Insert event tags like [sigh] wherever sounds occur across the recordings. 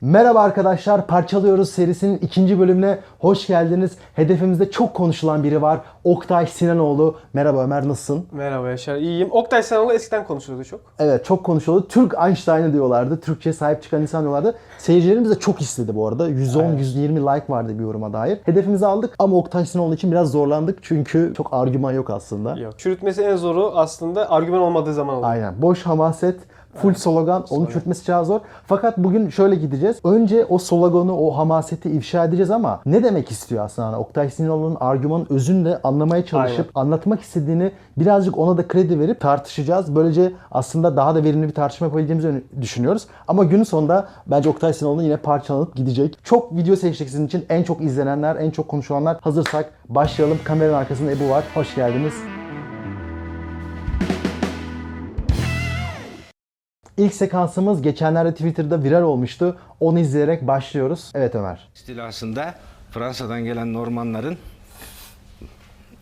Merhaba arkadaşlar, Parçalıyoruz serisinin ikinci bölümüne hoş geldiniz. Hedefimizde çok konuşulan biri var. Oktay Sinanoğlu. Merhaba Ömer, nasılsın? Merhaba Yaşar, iyiyim. Oktay Sinanoğlu eskiden konuşuluyordu çok. Evet, çok konuşuldu. Türk Einstein'ı diyorlardı. Türkçe sahip çıkan insan diyorlardı. Seyircilerimiz de çok istedi bu arada. 110-120 like vardı bir yoruma dair. Hedefimizi aldık ama Oktay Sinanoğlu için biraz zorlandık. Çünkü çok argüman yok aslında. Yok. Çürütmesi en zoru aslında argüman olmadığı zaman oluyor. Aynen. Boş hamaset, full slogan. Onu çürütmesi çok zor. Fakat bugün şöyle gideceğiz. Önce o sloganı, o hamaseti ifşa edeceğiz ama ne demek istiyor aslında? Oktay Sinanoğlu'nun argümanın özünü de anlamaya çalışıp anlatmak istediğini birazcık ona da kredi verip tartışacağız. Böylece aslında daha da verimli bir tartışma yapabileceğimizi düşünüyoruz. Ama günün sonunda bence Oktay Sinanoğlu yine parçalanıp gidecek. Çok video seçtik sizin için. En çok izlenenler, en çok konuşulanlar. Hazırsak başlayalım. Kameranın arkasında Ebu var. Hoş geldiniz. İlk sekansımız geçenlerde Twitter'da viral olmuştu. Onu izleyerek başlıyoruz. Evet Ömer. istilasında Fransa'dan gelen Normanların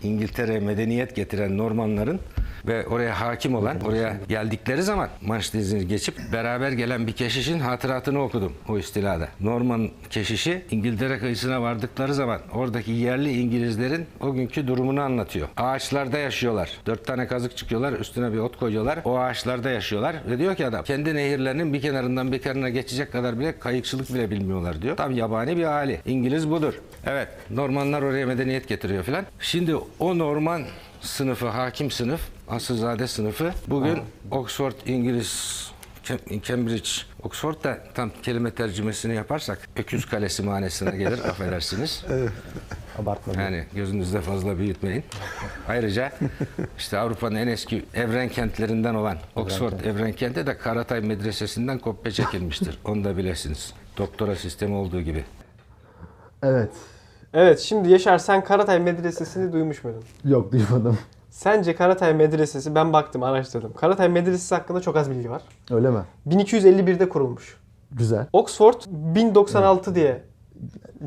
İngiltere'ye medeniyet getiren Normanların ve oraya hakim olan, oraya geldikleri zaman Manş Denizi'ni geçip beraber gelen bir keşişin hatıratını okudum o istilada. Norman keşişi İngiltere kıyısına vardıkları zaman oradaki yerli İngilizlerin o günkü durumunu anlatıyor. Ağaçlarda yaşıyorlar. Dört tane kazık çıkıyorlar, üstüne bir ot koyuyorlar. O ağaçlarda yaşıyorlar ve diyor ki adam kendi nehirlerinin bir kenarından bir kenarına geçecek kadar bile kayıkçılık bile bilmiyorlar diyor. Tam yabani bir hali. İngiliz budur. Evet, Normanlar oraya medeniyet getiriyor filan. Şimdi o Norman sınıfı, hakim sınıf, asılzade sınıfı bugün Oxford İngiliz Cam- Cambridge, Oxford da tam kelime tercümesini yaparsak öküz kalesi manesine gelir [laughs] affedersiniz. Abartma. Yani gözünüzde fazla büyütmeyin. Ayrıca [laughs] işte Avrupa'nın en eski evren kentlerinden olan Oxford evren kenti de Karatay Medresesi'nden kopya çekilmiştir. [laughs] Onu da bilesiniz. Doktora sistemi olduğu gibi. Evet. Evet, şimdi Yaşar sen Karatay Medresesi'ni duymuş muydun? Yok duymadım. Sence Karatay Medresesi, ben baktım, araştırdım. Karatay Medresesi hakkında çok az bilgi var. Öyle mi? 1251'de kurulmuş. Güzel. Oxford 1096 diye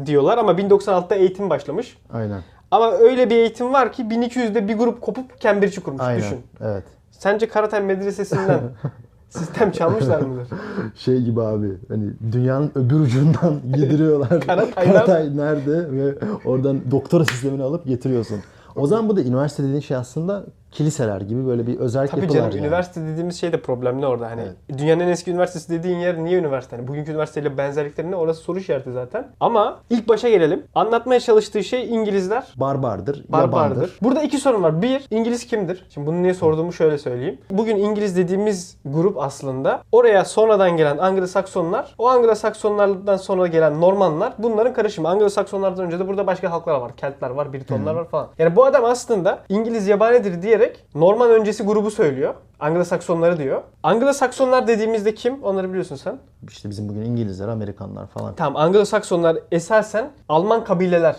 diyorlar ama 1096'da eğitim başlamış. Aynen. Ama öyle bir eğitim var ki 1200'de bir grup kopup Cambridge'i kurmuş. Aynen. Düşün. Evet. Sence Karatay Medresesi'nden [laughs] sistem çalmışlar mıdır? [laughs] Şey gibi abi hani dünyanın öbür ucundan [laughs] yediriyorlar. Karatay'dan- Karatay nerede ve oradan doktora sistemini alıp getiriyorsun. O zaman bu da üniversite dediğin şey aslında kiliseler gibi böyle bir özellik Tabii yapılar canım yani. üniversite dediğimiz şey de problemli orada. Hani dünyanın en eski üniversitesi dediğin yer niye üniversite? Hani bugünkü üniversiteyle benzerlikleri ne? Orası soru işareti zaten. Ama ilk başa gelelim. Anlatmaya çalıştığı şey İngilizler Barbardır, barbardır. yabandır. Burada iki sorun var. Bir, İngiliz kimdir? Şimdi bunu niye sorduğumu şöyle söyleyeyim. Bugün İngiliz dediğimiz grup aslında oraya sonradan gelen Anglo-Saksonlar, o Anglo-Saksonlardan sonra gelen Normanlar bunların karışımı. Anglo-Saksonlardan önce de burada başka halklar var. Keltler var, Britonlar var falan. Yani bu adam aslında İngiliz yabanidir diyerek Norman öncesi grubu söylüyor. Anglo-Saksonları diyor. Anglo-Saksonlar dediğimizde kim? Onları biliyorsun sen. İşte bizim bugün İngilizler, Amerikanlar falan. Tamam Anglo-Saksonlar esasen Alman kabileler.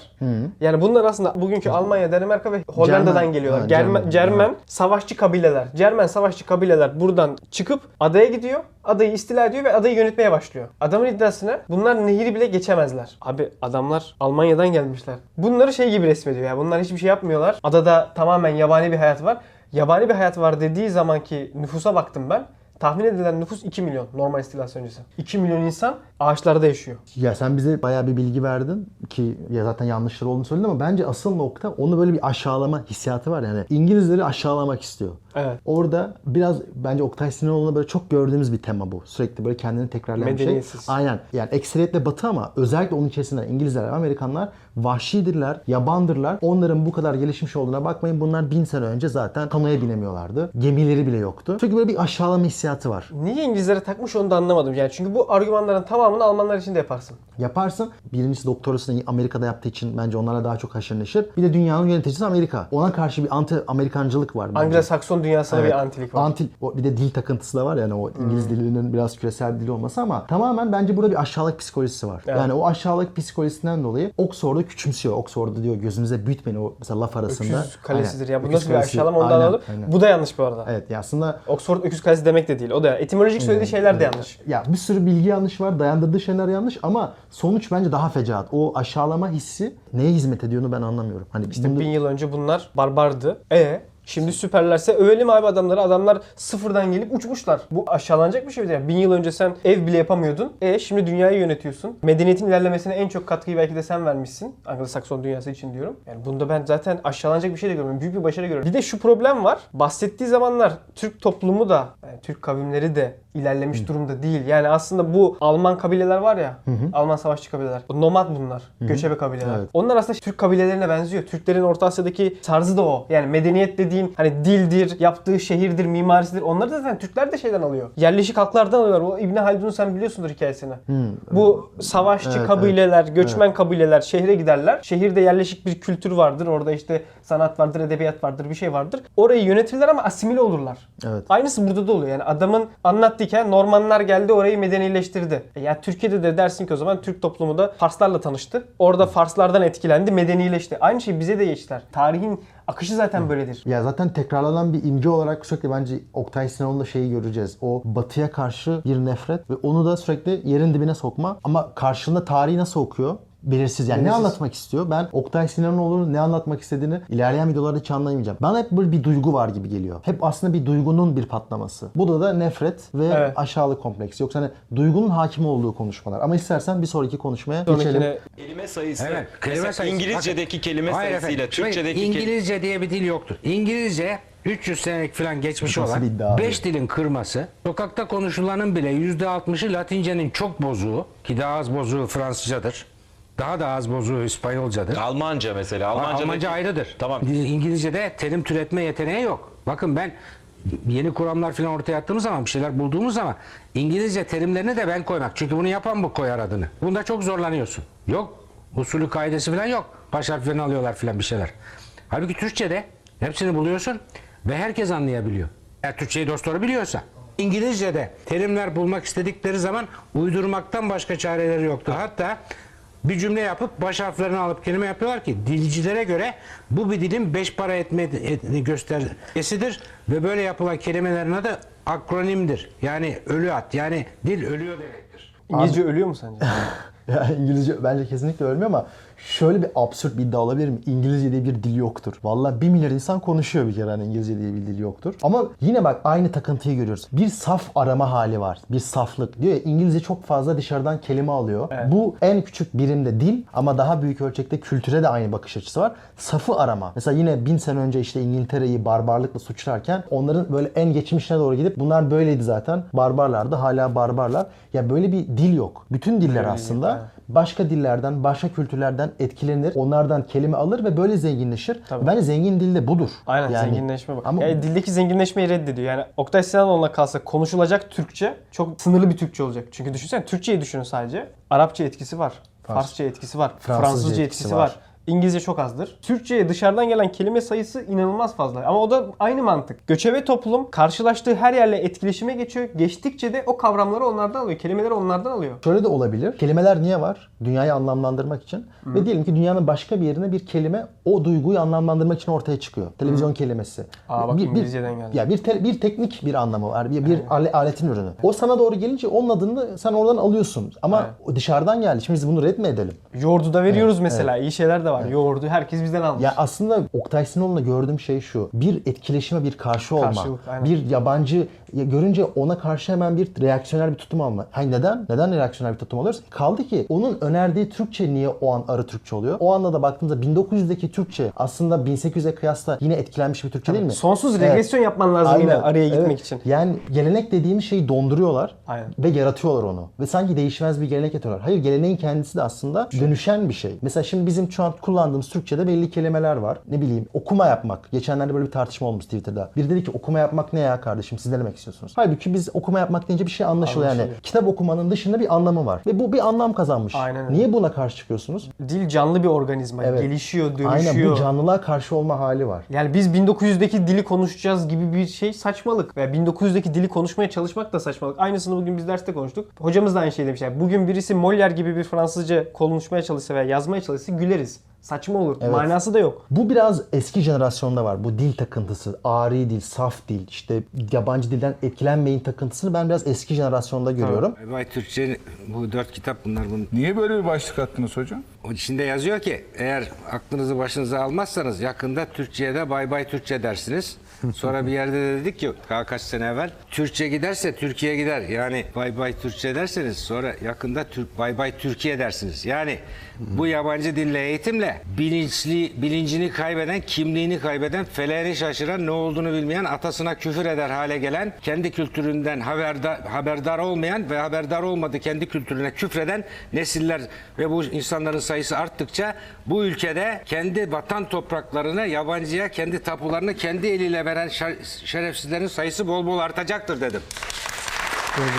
Yani bunlar aslında bugünkü Almanya, Danimarka ve Hollanda'dan Cermen. geliyorlar. Ha, Germen, Cermen. Cermen savaşçı kabileler. Cermen savaşçı kabileler buradan çıkıp adaya gidiyor. Adayı istila ediyor ve adayı yönetmeye başlıyor. Adamın iddiasına bunlar nehri bile geçemezler. Abi adamlar Almanya'dan gelmişler. Bunları şey gibi resmediyor ya. Bunlar hiçbir şey yapmıyorlar. Adada tamamen yabani bir hayat var. Yabani bir hayat var dediği zamanki nüfusa baktım ben. Tahmin edilen nüfus 2 milyon normal istilası öncesi. 2 milyon insan ağaçlarda yaşıyor. Ya sen bize bayağı bir bilgi verdin ki ya zaten yanlışları olduğunu söyledin ama bence asıl nokta onu böyle bir aşağılama hissiyatı var yani. İngilizleri aşağılamak istiyor. Evet. Orada biraz bence Oktay Sinanoğlu'nda böyle çok gördüğümüz bir tema bu. Sürekli böyle kendini tekrarlayan bir şey. Aynen. Yani ekseriyetle batı ama özellikle onun içerisinde İngilizler ve Amerikanlar vahşidirler, yabandırlar. Onların bu kadar gelişmiş olduğuna bakmayın. Bunlar bin sene önce zaten kanoya binemiyorlardı. Gemileri bile yoktu. Çünkü böyle bir aşağılama hissiyatı var. Niye İngilizlere takmış onu da anlamadım. Yani çünkü bu argümanların tamamını Almanlar için de yaparsın. Yaparsın. Birincisi doktorasını Amerika'da yaptığı için bence onlarla daha çok haşır neşir. Bir de dünyanın yöneticisi Amerika. Ona karşı bir anti Amerikancılık var. Anglo-Sakson dünyasına Evet. bir antilik var. Antil, o bir de dil takıntısı da var yani o İngiliz dilinin biraz küresel dili olması ama tamamen bence burada bir aşağılık psikolojisi var. Evet. Yani o aşağılık psikolojisinden dolayı Oxford'u küçümsüyor. Oxford'u diyor gözünüze büyütmeyin o mesela laf arasında. Öküz kalesidir Aynen. ya. Bu Öküz nasıl bir aşağılama ondan alalım. aynen. Bu da yanlış bu arada. Evet ya aslında Oxford öküz kalesi demek de değil. O da etimolojik söylediği şeyler de yanlış. ya bir sürü bilgi yanlış var, dayandırdığı şeyler yanlış ama sonuç bence daha fecaat. O aşağılama hissi neye hizmet ediyorunu ben anlamıyorum. Hani İşte bunu- bin yıl önce bunlar barbardı. E Şimdi süperlerse övelim abi adamları. Adamlar sıfırdan gelip uçmuşlar. Bu aşağılanacak bir şey değil. Yani bin yıl önce sen ev bile yapamıyordun. E şimdi dünyayı yönetiyorsun. Medeniyetin ilerlemesine en çok katkıyı belki de sen vermişsin. Anglo-Sakson dünyası için diyorum. Yani bunda ben zaten aşağılanacak bir şey de görmüyorum. Büyük bir başarı görüyorum. Bir de şu problem var. Bahsettiği zamanlar Türk toplumu da, yani Türk kavimleri de ilerlemiş durumda değil. Yani aslında bu Alman kabileler var ya, Alman savaşçı kabileler. Nomad bunlar. Göçebe kabileler. Evet. Onlar aslında Türk kabilelerine benziyor. Türklerin Orta Asya'daki tarzı da o. Yani medeniyet dediğin hani dildir, yaptığı şehirdir, mimarisidir. Onları da zaten Türkler de şeyden alıyor. Yerleşik halklardan alıyorlar. O İbni Haldun'u sen biliyorsundur hikayesini. Bu savaşçı Evet, kabileler, göçmen kabileler şehre giderler. Şehirde yerleşik bir kültür vardır. Orada işte sanat vardır, edebiyat vardır, bir şey vardır. Orayı yönetirler ama asimile olurlar. Evet. Aynısı burada da oluyor. Yani adamın anlattıyken Normanlar geldi orayı medenileştirdi. E ya Türkiye'de de dersin ki o zaman Türk toplumu da Farslarla tanıştı. Orada Farslardan etkilendi, medenileşti. Aynı şey bize de geçtiler. Tarihin akışı zaten böyledir. Ya zaten tekrarlanan bir imge olarak sürekli bence Oktay Sinan'la şeyi göreceğiz. O batıya karşı bir nefret ve onu da sürekli yerin dibine sokma. Ama karşılığında tarihi nasıl okuyor? Belirsiz yani ne Belirsiz. anlatmak istiyor? Ben Oktay Sinanoğlu'nun ne anlatmak istediğini ilerleyen videolarda hiç anlayamayacağım. Bana hep böyle bir duygu var gibi geliyor. Hep aslında bir duygunun bir patlaması. Bu da da nefret ve Evet. aşağılık kompleksi. Yoksa hani duygunun hakim olduğu konuşmalar. Ama istersen bir sonraki konuşmaya geçelim. Sonrakine Kelime sayısı. Evet, kelime Mesela sayısı. İngilizce'deki kelime Hayır sayısıyla efendim, Türkçedeki kelime İngilizce diye bir dil yoktur. İngilizce 300 senelik falan geçmiş Nasıl olan bir iddia abi? 5 dilin kırması. Sokakta konuşulanın bile %60'ı Latincenin çok bozuğu ki daha az bozuğu Fransızcadır. Daha da az bozuğu İspanyolcadır. Almanca mesela. Almanca, Almanca'daki- ayrıdır. Tamam. İngilizce'de terim türetme yeteneği yok. Bakın ben yeni kuramlar falan ortaya attığımız zaman bir şeyler bulduğumuz zaman İngilizce terimlerini de ben koymak. Çünkü bunu yapan bu koyar adını. Bunda çok zorlanıyorsun. Yok. Usulü kaidesi falan yok. Baş harflerini alıyorlar falan bir şeyler. Halbuki Türkçe'de hepsini buluyorsun ve herkes anlayabiliyor. Eğer Türkçeyi dostları biliyorsa. İngilizce'de terimler bulmak istedikleri zaman uydurmaktan başka çareleri yoktur. Hatta bir cümle yapıp baş harflerini alıp kelime yapıyorlar ki dilcilere göre bu bir dilin beş para etme et- göstergesidir ve böyle yapılan kelimelerin adı akronimdir. Yani ölü at yani dil ölüyor demektir. İngilizce ölüyor mu sence? [laughs] Ya İngilizce bence kesinlikle ölmüyor ama şöyle bir absürt bir iddia olabilir mi? İngilizce diye bir dil yoktur. Vallahi bir milyar insan konuşuyor bir kere hani İngilizce diye bir dil yoktur. Ama yine bak aynı takıntıyı görüyoruz. Bir saf arama hali var. Bir saflık. Diyor ya İngilizce çok fazla dışarıdan kelime alıyor. Bu en küçük birimde dil ama daha büyük ölçekte kültüre de aynı bakış açısı var. Safı arama. Mesela yine bin sene önce işte İngiltere'yi barbarlıkla suçlarken onların böyle en geçmişine doğru gidip bunlar böyleydi zaten. Barbarlardı. Hala barbarlar. Ya böyle bir dil yok. Bütün diller aslında evet. Başka dillerden, başka kültürlerden etkilenir. Onlardan kelime alır ve böyle zenginleşir. Tabii. Bence zengin dilde budur. Aynen Yani- zenginleşme bak. Ama Yani dildeki zenginleşmeyi reddediyor. Yani Oktay Sinanoğlu'na kalsa konuşulacak Türkçe çok sınırlı bir Türkçe olacak. Çünkü düşünsene Türkçeyi düşünün sadece. Arapça etkisi var. Farsça etkisi var. Fransızca Fransızca etkisi etkisi var. var. İngilizce çok azdır. Türkçe'ye dışarıdan gelen kelime sayısı inanılmaz fazla. Ama o da aynı mantık. Göçebe toplum karşılaştığı her yerle etkileşime geçiyor. Geçtikçe de o kavramları onlardan alıyor. Kelimeleri onlardan alıyor. Şöyle de olabilir. Kelimeler niye var? Dünyayı anlamlandırmak için. Ve diyelim ki dünyanın başka bir yerine bir kelime o duyguyu anlamlandırmak için ortaya çıkıyor. Televizyon kelimesi. Aa, bak İngilizceden geldi. Ya bir te- bir teknik bir anlamı var. Bir, bir ale- aletin ürünü. O sana doğru gelince onun adını sen oradan alıyorsun. Ama o dışarıdan geldi. Şimdi biz bunu red mi edelim? Yoğurdu da veriyoruz mesela. İyi şeyler de var. Yoğurdu herkes bizden almış. Ya aslında Oktay Sinan'la gördüğüm şey şu. Bir etkileşime bir karşı olma. Karşılık, aynen. bir yabancı ya görünce ona karşı hemen bir reaksiyonel bir tutum alma. Hayır neden? Neden reaksiyonel bir tutum alıyoruz? Kaldı ki onun önerdiği Türkçe niye o an arı Türkçe oluyor? O anda da baktığınızda 1900'deki Türkçe aslında 1800'e kıyasla yine etkilenmiş bir Türkçe değil mi? Sonsuz Evet. regresyon yapman lazım yine Aynen. araya gitmek Evet. için. Yani gelenek dediğimiz şeyi donduruyorlar Aynen. ve yaratıyorlar onu. Ve sanki değişmez bir gelenek yapıyorlar. Hayır geleneğin kendisi de aslında dönüşen bir şey. Mesela şimdi bizim şu an kullandığımız Türkçe'de belli kelimeler var. Ne bileyim okuma yapmak. Geçenlerde böyle bir tartışma olmuş Twitter'da. Biri dedi ki okuma yapmak ne ya kardeşim siz ne demek istiyorsunuz? Halbuki biz okuma yapmak deyince bir şey anlaşılıyor yani. Kitap okumanın dışında bir anlamı var. Ve bu bir anlam kazanmış. Aynen öyle. Niye buna karşı çıkıyorsunuz? Dil canlı bir organizma. Evet. Gelişiyor, dönüşüyor. Aynen bu canlılığa karşı olma hali var. Yani biz 1900'deki dili konuşacağız gibi bir şey saçmalık. Ve 1900'deki dili konuşmaya çalışmak da saçmalık. Aynısını bugün biz derste konuştuk. Hocamız da aynı şey demiş. Yani bugün birisi Molière gibi bir Fransızca konuşmaya çalışsa veya yazmaya çalışsa güleriz. Saçma olur. Evet. Manası da yok. Bu biraz eski jenerasyonda var. Bu dil takıntısı, ari dil, saf dil, işte yabancı dilden etkilenmeyin takıntısını ben biraz eski jenerasyonda görüyorum. Bay Bay Türkçe bu dört kitap bunlar bunun. Niye böyle bir başlık attınız hocam? O içinde yazıyor ki eğer aklınızı başınıza almazsanız yakında Türkçe'ye de bay bay Türkçe dersiniz. Sonra bir yerde de dedik ki ka- kaç sene evvel Türkçe giderse Türkiye gider. Yani bay bay Türkçe derseniz sonra yakında Türk bay bay Türkiye dersiniz. Yani bu yabancı dille eğitimle bilinçli bilincini kaybeden, kimliğini kaybeden, feleğini şaşıran, ne olduğunu bilmeyen, atasına küfür eder hale gelen, kendi kültüründen haberdar, haberdar olmayan ve haberdar olmadığı kendi kültürüne küfreden nesiller ve bu insanların sayısı arttıkça bu ülkede kendi vatan topraklarını yabancıya, kendi tapularını kendi eliyle veren şer- şerefsizlerin sayısı bol bol artacaktır dedim.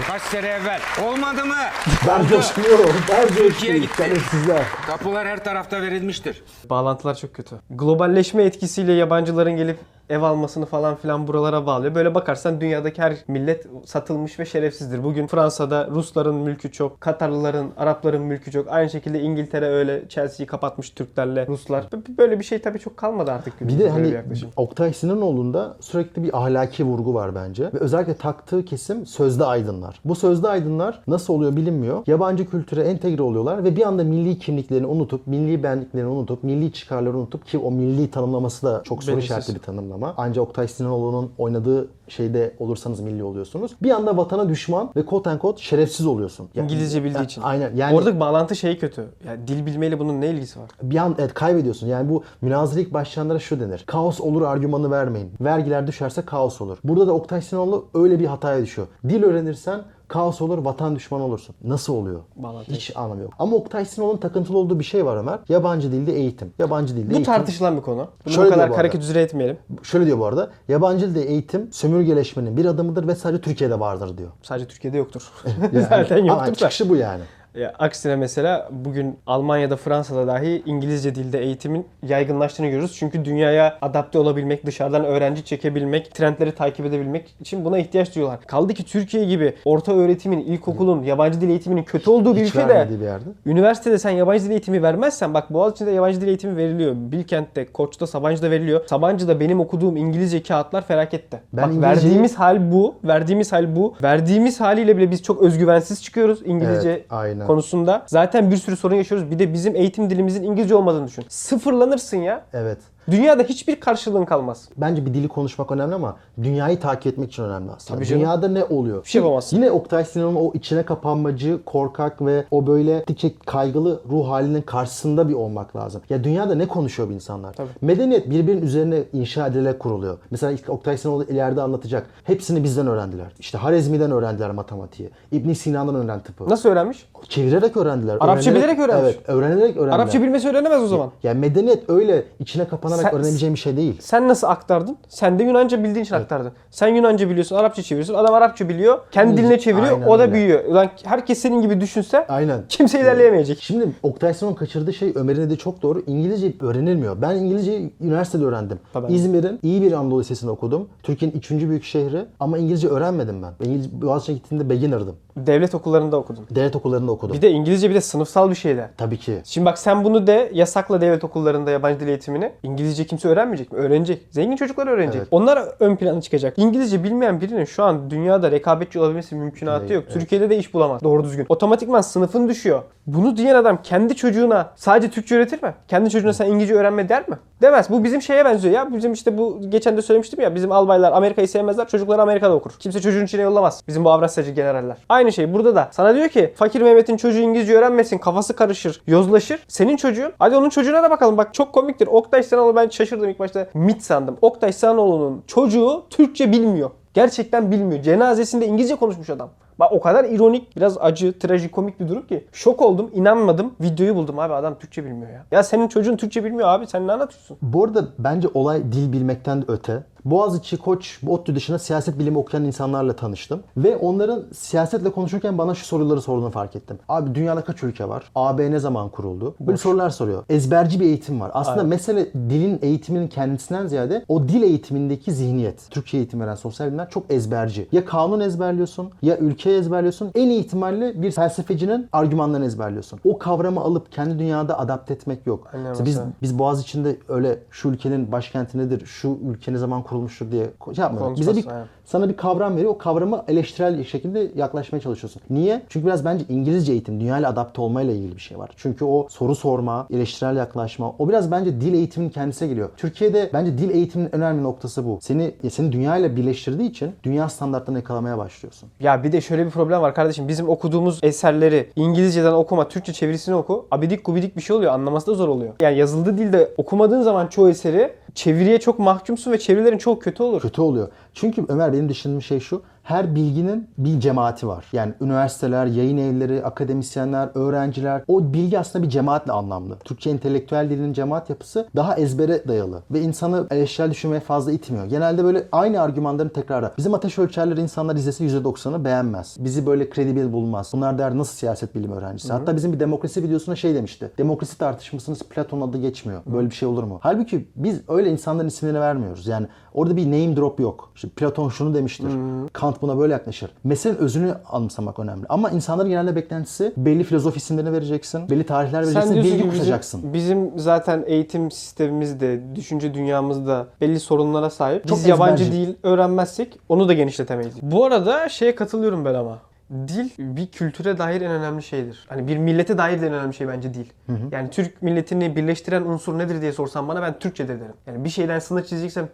Kaç sene evvel. Olmadı mı? [laughs] Ben Oldu. coşmuyorum, ben coşmuyorum. gitti. Şerefsizler. Tapular her tarafta verilmiştir. Bağlantılar çok kötü. Globalleşme etkisiyle yabancıların gelip ev almasını falan filan buralara bağlıyor. Böyle bakarsan dünyadaki her millet satılmış ve şerefsizdir. Bugün Fransa'da Rusların mülkü çok, Katarlıların, Arapların mülkü çok. Aynı şekilde İngiltere öyle Chelsea'yi kapatmış Türklerle Ruslar. Böyle bir şey tabii çok kalmadı artık. Bir de hani yaklaşım. Oktay Sinanoğlu'nda sürekli bir ahlaki vurgu var bence. Ve özellikle taktığı kesim sözde aydınlar. Bu sözde aydınlar nasıl oluyor bilinmiyor. Yabancı kültüre entegre oluyorlar ve bir anda milli kimliklerini unutup, milli benliklerini unutup, milli çıkarları unutup ki o milli tanımlaması da çok soru işaretli bir tanımlama. Ancak Oktay Sinanoğlu'nun oynadığı şeyde olursanız milli oluyorsunuz. Bir anda vatana düşman ve quote unquote şerefsiz oluyorsun. Ya- İngilizce bildiği Ya- için. Aynen. Yani Oradaki bağlantı şeyi kötü. Yani dil bilmeyle bunun ne ilgisi var? bir an evet kaybediyorsun. Yani bu münazara ilk başlayanlara şu denir. Kaos olur argümanı vermeyin. Vergiler düşerse kaos olur. Burada da Oktay Sinanoğlu öyle bir hataya düşüyor. Dil öğrenirsen kaos olur, vatan düşmanı olursun. Nasıl oluyor? Bağlantı Hiç anlamı yok. Ama Oktay Sinanoğlu'nun takıntılı olduğu bir şey var Ömer. Yabancı dilde eğitim. Yabancı dilde Bu eğitim. tartışılan bir konu. Bunu Şöyle bu kadar bu arada. karikatüze etmeyelim. Şöyle diyor bu arada. Yabancı dilde eğitim sömürgeleşmenin bir adımıdır ve sadece Türkiye'de vardır diyor. Sadece Türkiye'de yoktur. [laughs] Yani- Zaten Ama yoktur da. çıkışı bu yani. Aksine mesela bugün Almanya'da, Fransa'da dahi İngilizce dilde eğitimin yaygınlaştığını görüyoruz. Çünkü dünyaya adapte olabilmek, dışarıdan öğrenci çekebilmek, trendleri takip edebilmek için buna ihtiyaç duyuyorlar. Kaldı ki Türkiye gibi orta öğretimin, ilkokulun, yabancı dil eğitiminin kötü olduğu bir Hiç ülkede vermediği bir yerde. Üniversitede sen yabancı dil eğitimi vermezsen bak Boğaziçi'nde yabancı dil eğitimi veriliyor. Bilkent'te, Koç'ta, Sabancı'da veriliyor. Sabancı'da benim okuduğum İngilizce kağıtlar felakette. Ben bak İngilizceyi- verdiğimiz hal bu. Verdiğimiz hal bu. Verdiğimiz haliyle bile biz çok özgüvensiz çıkıyoruz İngilizce Evet, aynen. Konusunda. Zaten bir sürü sorun yaşıyoruz. Bir de bizim eğitim dilimizin İngilizce olmadığını düşün. Sıfırlanırsın ya. Evet. Dünyada hiçbir karşılığın kalmaz. Bence bir dili konuşmak önemli ama dünyayı takip etmek için önemli aslında. Tabii canım. Dünyada ne oluyor? Bir şey yapamazsın. Yine Oktay Sinan'ın o içine kapanmacı, korkak ve o böyle gittikçe kaygılı ruh halinin karşısında bir olmak lazım. Ya dünyada ne konuşuyor bu insanlar? Tabii. Medeniyet birbirinin üzerine inşa edilerek kuruluyor. Mesela ilk Oktay Sinanoğlu ileride anlatacak. Hepsini bizden öğrendiler. İşte Harezmi'den öğrendiler matematiği. İbn Sina'dan öğren tıpı. Nasıl öğrenmiş? Çevirerek öğrendiler. Arapça bilerek öğrenmiş. Evet, öğrenerek öğrendiler. Arapça bilmesi öğrenemez o zaman. Yani medeniyet öyle içine kapanarak Sen- öğrenebileceğim bir şey değil. Sen nasıl aktardın? Sen de Yunanca bildiğin için aktardın. Sen Yunanca biliyorsun, Arapça çeviriyorsun. Adam Arapça biliyor. Kendi diline çeviriyor. Aynen o da öyle. büyüyor. Ulan herkes senin gibi düşünse Aynen. kimse ilerleyemeyecek. Şimdi Oktay Sinan'ın kaçırdığı şey Ömer'in dediği çok doğru. İngilizce öğrenilmiyor. Ben İngilizceyi üniversitede öğrendim. İzmir'in iyi bir Anadolu Lisesi'nde okudum. Türkiye'nin üçüncü büyük şehri. Ama İngilizce öğrenmedim ben. İngilizce Boğaziçi'ne gittiğimde beginner'dım. Devlet okullarında okudun. Devlet okullarında okudum. Bir de İngilizce bir de sınıfsal bir şey de. Tabii ki. Şimdi bak sen bunu de yasakla devlet okullarında yabancı dil eğitimini. İngilizce kimse öğrenmeyecek mi? Öğrenecek. Zengin çocuklar öğrenecek. Evet. Onlar ön plana çıkacak. İngilizce bilmeyen birinin şu an dünyada rekabetçi olabilmesi mümkünatı Evet, yok. evet. Türkiye'de de iş bulamaz. Doğru düzgün. Otomatikman sınıfın düşüyor. Bunu diyen adam kendi çocuğuna sadece Türkçe öğretir mi? Kendi çocuğuna sen İngilizce öğrenme der mi? Demez. Bu bizim şeye benziyor ya. Bizim işte bu geçen de söylemiştim ya. Bizim albaylar Amerika'yı sevmezler. Çocukları Amerika'da okur. Kimse çocuğun içine yollamaz. Bizim bu Avrasyacı generaller. Aynı şey burada da. Sana diyor ki fakir Mehmet'in çocuğu İngilizce öğrenmesin. Kafası karışır. Yozlaşır. Senin çocuğun. Hadi onun çocuğuna da bakalım. Bak çok komiktir. Oktay Senoğlu ben şaşırdım ilk başta. Mit sandım. Oktay Senoğlu'nun çocuğu Türkçe bilmiyor. Gerçekten bilmiyor. Cenazesinde İngilizce konuşmuş adam. Bak o kadar ironik, biraz acı, trajikomik bir durum ki. Şok oldum, inanmadım. Videoyu buldum abi adam Türkçe bilmiyor ya. Ya senin çocuğun Türkçe bilmiyor abi. Sen ne anlatıyorsun? Bu arada bence olay dil bilmekten öte. Boğaziçi, Koç, ODTÜ dışında siyaset bilimi okuyan insanlarla tanıştım. Ve onların siyasetle konuşurken bana şu soruları sorduğunu fark ettim. Abi dünyada kaç ülke var? AB ne zaman kuruldu? Böyle sorular soruyor. Ezberci bir eğitim var. Aslında mesele dilin eğitiminin kendisinden ziyade o dil eğitimindeki zihniyet. Türkçe eğitim veren sosyal bilimler çok ezberci. Ya kanun ezberliyorsun ya ülke ezberliyorsun. En iyi ihtimalle bir felsefecinin argümanlarını ezberliyorsun. O kavramı alıp kendi dünyada adapte etmek yok. Aynen Mesela biz mesela. biz Boğaz içinde öyle şu ülkenin başkenti nedir, şu ülke ne zaman kurulmuştur diye şey yapmıyoruz. Bize bir, aynen. sana bir kavram veriyor. O kavramı eleştirel şekilde yaklaşmaya çalışıyorsun. Niye? Çünkü biraz bence İngilizce eğitim dünyayla adapte olmayla ilgili bir şey var. Çünkü o soru sorma, eleştirel yaklaşma o biraz bence dil eğitiminin kendisine geliyor. Türkiye'de bence dil eğitiminin önemli noktası bu. Seni seni dünyayla birleştirdiği için dünya standartlarını yakalamaya başlıyorsun. Ya bir de şöyle bir problem var kardeşim. Bizim okuduğumuz eserleri İngilizceden okuma, Türkçe çevirisini oku. Abidik gubidik bir şey oluyor. Anlaması da zor oluyor. Yani yazıldığı dilde okumadığın zaman çoğu eseri çeviriye çok mahkumsun ve çevirilerin çok kötü olur. kötü oluyor. Çünkü Ömer benim düşündüğüm şey şu. Her bilginin bir cemaati var. Yani üniversiteler, yayın evleri, akademisyenler, öğrenciler. O bilgi aslında bir cemaatle anlamlı. Türkçe entelektüel dilinin cemaat yapısı daha ezbere dayalı. Ve insanı eleştirel düşünmeye fazla itmiyor. Genelde böyle aynı argümanların tekrarı. Bizim ateş ölçerleri insanlar izlese %90'ı beğenmez. Bizi böyle kredibil bulmaz. Bunlar der nasıl siyaset bilimi öğrencisi. Hatta bizim bir demokrasi videosunda şey demişti. Demokrasi tartışmasınız Platon adı geçmiyor. Böyle bir şey olur mu? Halbuki biz öyle insanların isimlerini vermiyoruz. Yani orada bir name drop yok. İşte Platon şunu demiştir. Kant buna böyle yaklaşır. Meselenin özünü anımsamak önemli. Ama insanların genelde beklentisi belli filozof isimlerini vereceksin. Belli tarihler vereceksin. Sen bilgi ki kutacaksın. bizim, bizim zaten eğitim sistemimizde, düşünce dünyamızda belli sorunlara sahip. Çok Biz yabancı ezberci. dil öğrenmezsek onu da genişletemeyiz. Bu arada şeye katılıyorum ben ama. Dil bir kültüre dair en önemli şeydir. Hani bir millete dair de en önemli şey bence dil. Yani Türk milletini birleştiren unsur nedir diye sorsan bana ben Türkçe de derim. Yani bir şeyden sınır çizeceksem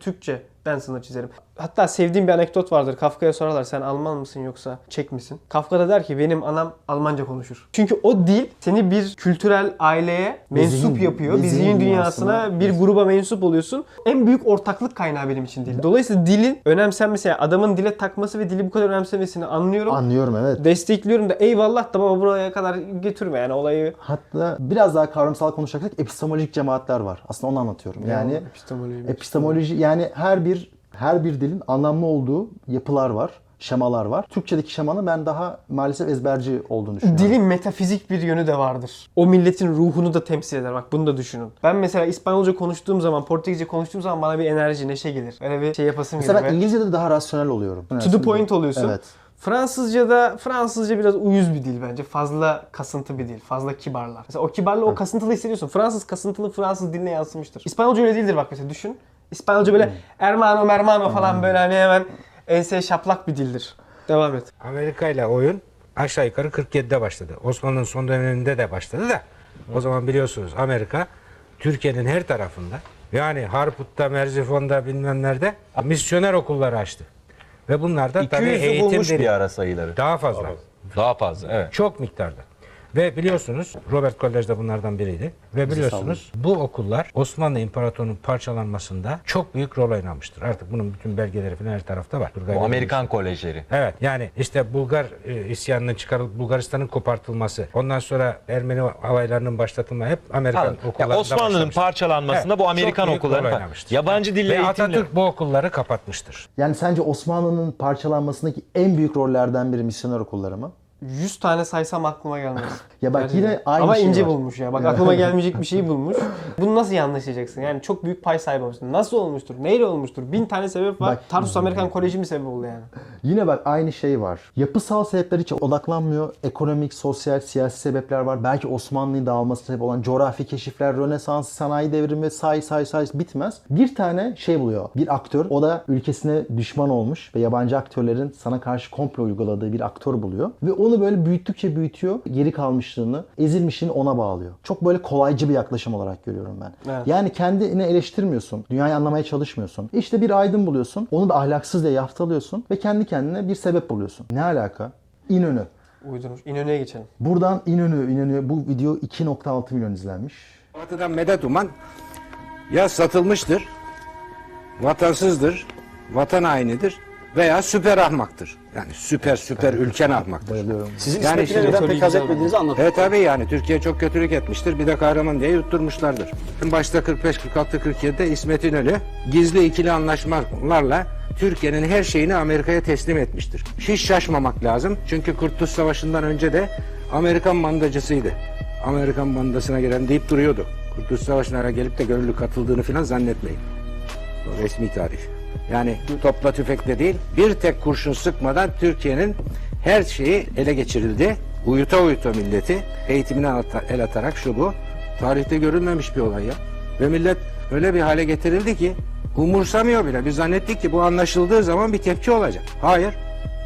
Türkçeden sınır çizerim. Hatta sevdiğim bir anekdot vardır. Kafka'ya sorarlar sen Alman mısın yoksa Çek misin? Kafka da der ki benim anam Almanca konuşur. Çünkü o dil seni bir kültürel aileye mensup yapıyor. Bir zihin dünyasına bir gruba mensup oluyorsun. En büyük ortaklık kaynağı benim için dil. Dolayısıyla dilin önemsenmesi, yani adamın dile takması ve dili bu kadar önemsemesini anlıyorum. Anlıyorum evet. Destekliyorum da eyvallah da baba buraya kadar götürme yani olayı. Hatta biraz daha kavramsal konuşacaksak epistemolojik cemaatler var. Aslında onu anlatıyorum. Yani epistemoloji. epistemoloji yani her bir her bir dilin anlamlı olduğu yapılar var, şemalar var. Türkçedeki şemanın ben daha maalesef ezberci olduğunu düşünüyorum. Dilin metafizik bir yönü de vardır. O milletin ruhunu da temsil eder. Bak bunu da düşünün. Ben mesela İspanyolca konuştuğum zaman, Portekizce konuştuğum zaman bana bir enerji, neşe gelir. Öyle bir şey yapasım gelir. Mesela ben ve- İngilizce'de daha rasyonel oluyorum. To the point oluyorsun. Evet. Fransızca'da Fransızca biraz uyuz bir dil bence. Fazla kasıntı bir dil. Fazla kibarlar. Mesela o kibarlığı o kasıntılı hissediyorsun. Fransız kasıntılı Fransız diline yansımıştır. İspanyolca öyle değildir bak mesela düşün. İspanyolca böyle hermano mermano falan böyle hani hemen enseye şaplak bir dildir. Devam et. Amerika ile oyun aşağı yukarı 47'de başladı. Osmanlı'nın son döneminde de başladı da o zaman biliyorsunuz Amerika Türkiye'nin her tarafında yani Harput'ta, Merzifon'da bilmem nerede misyoner okulları açtı. Ve bunlar da tabii 200'ü eğitim bulmuş bir ara sayıları. Daha fazla. Daha fazla evet. Çok miktarda. Ve biliyorsunuz Robert College de bunlardan biriydi. Ve biliyorsunuz bu okullar Osmanlı İmparatorluğu'nun parçalanmasında çok büyük rol oynamıştır. Artık bunun bütün belgeleri falan her tarafta var. Bu Amerikan kolejleri. Evet yani işte Bulgar e, isyanının çıkarılıp Bulgaristan'ın kopartılması, ondan sonra Ermeni havaylarının başlatılması hep Amerikan Anladım. Ya okullarında Osmanlı'nın başlamıştır. parçalanmasında Evet, bu Amerikan okulları yabancı dille Ve eğitimle. Atatürk bu okulları kapatmıştır. Yani sence Osmanlı'nın parçalanmasındaki en büyük rollerden biri misyoner okulları mı? 100 tane saysam aklıma gelmez. [laughs] Ya bak Gerçekten. yine aynı Ama şey ince var. bulmuş ya. Bak aklıma [laughs] gelmeyecek bir şeyi bulmuş. Bunu nasıl yanlışlayacaksın? Yani çok büyük pay sahibi olmuşsun. Nasıl olmuştur? Neyle olmuştur? Bin tane sebep var. Bak- Tarsus Amerikan Koleji mi sebep oldu yani? Yine bak aynı şey var. Yapısal sebepler hiç odaklanmıyor. Ekonomik, sosyal, siyasi sebepler var. Belki Osmanlı'nın dağılması sebep olan coğrafi keşifler, Rönesans, sanayi devrimi say say say bitmez. Bir tane şey buluyor. Bir aktör. O da ülkesine düşman olmuş ve yabancı aktörlerin sana karşı komplo uyguladığı bir aktör buluyor. Ve onu böyle büyüttükçe büyütüyor. Geri kalmışlığını, ezilmişliğini ona bağlıyor. Çok böyle kolaycı bir yaklaşım olarak görüyorum ben. Evet. Yani kendini eleştirmiyorsun. Dünyayı anlamaya çalışmıyorsun. İşte bir aydın buluyorsun. Onu da ahlaksız diye yaftalıyorsun. Ve kendi kendine bir sebep buluyorsun. Ne alaka? İnönü. Uydurmuş. İnönü'ye geçelim. Buradan İnönü, İnönü bu video 2.6 milyon izlenmiş. Batı'dan medet uman ya satılmıştır, vatansızdır, vatan hainidir veya süper ahmaktır. Yani süper süper ülke ne yapmaktır? Bayılıyorum. Sizin Yani tabii pek haz etmediğinizi anladım. Evet tabii yani Türkiye çok kötülük etmiştir. Bir de kahraman diye yutturmuşlardır. Başta 45, 46, 47'de İsmet İnönü gizli ikili anlaşmalarla Türkiye'nin her şeyini Amerika'ya teslim etmiştir. Hiç şaşmamak lazım. Çünkü Kurtuluş Savaşı'ndan önce de Amerikan mandacısıydı. Amerikan mandasına giren deyip duruyordu. Kurtuluş Savaşı'na gelip de gönüllü katıldığını falan zannetmeyin. O resmi tarih. Yani topla tüfekle değil, bir tek kurşun sıkmadan Türkiye'nin her şeyi ele geçirildi. Uyuta uyuta milleti eğitimine el atarak şu bu. Tarihte görülmemiş bir olay ya. Ve millet öyle bir hale getirildi ki umursamıyor bile. Biz zannettik ki bu anlaşıldığı zaman bir tepki olacak. Hayır.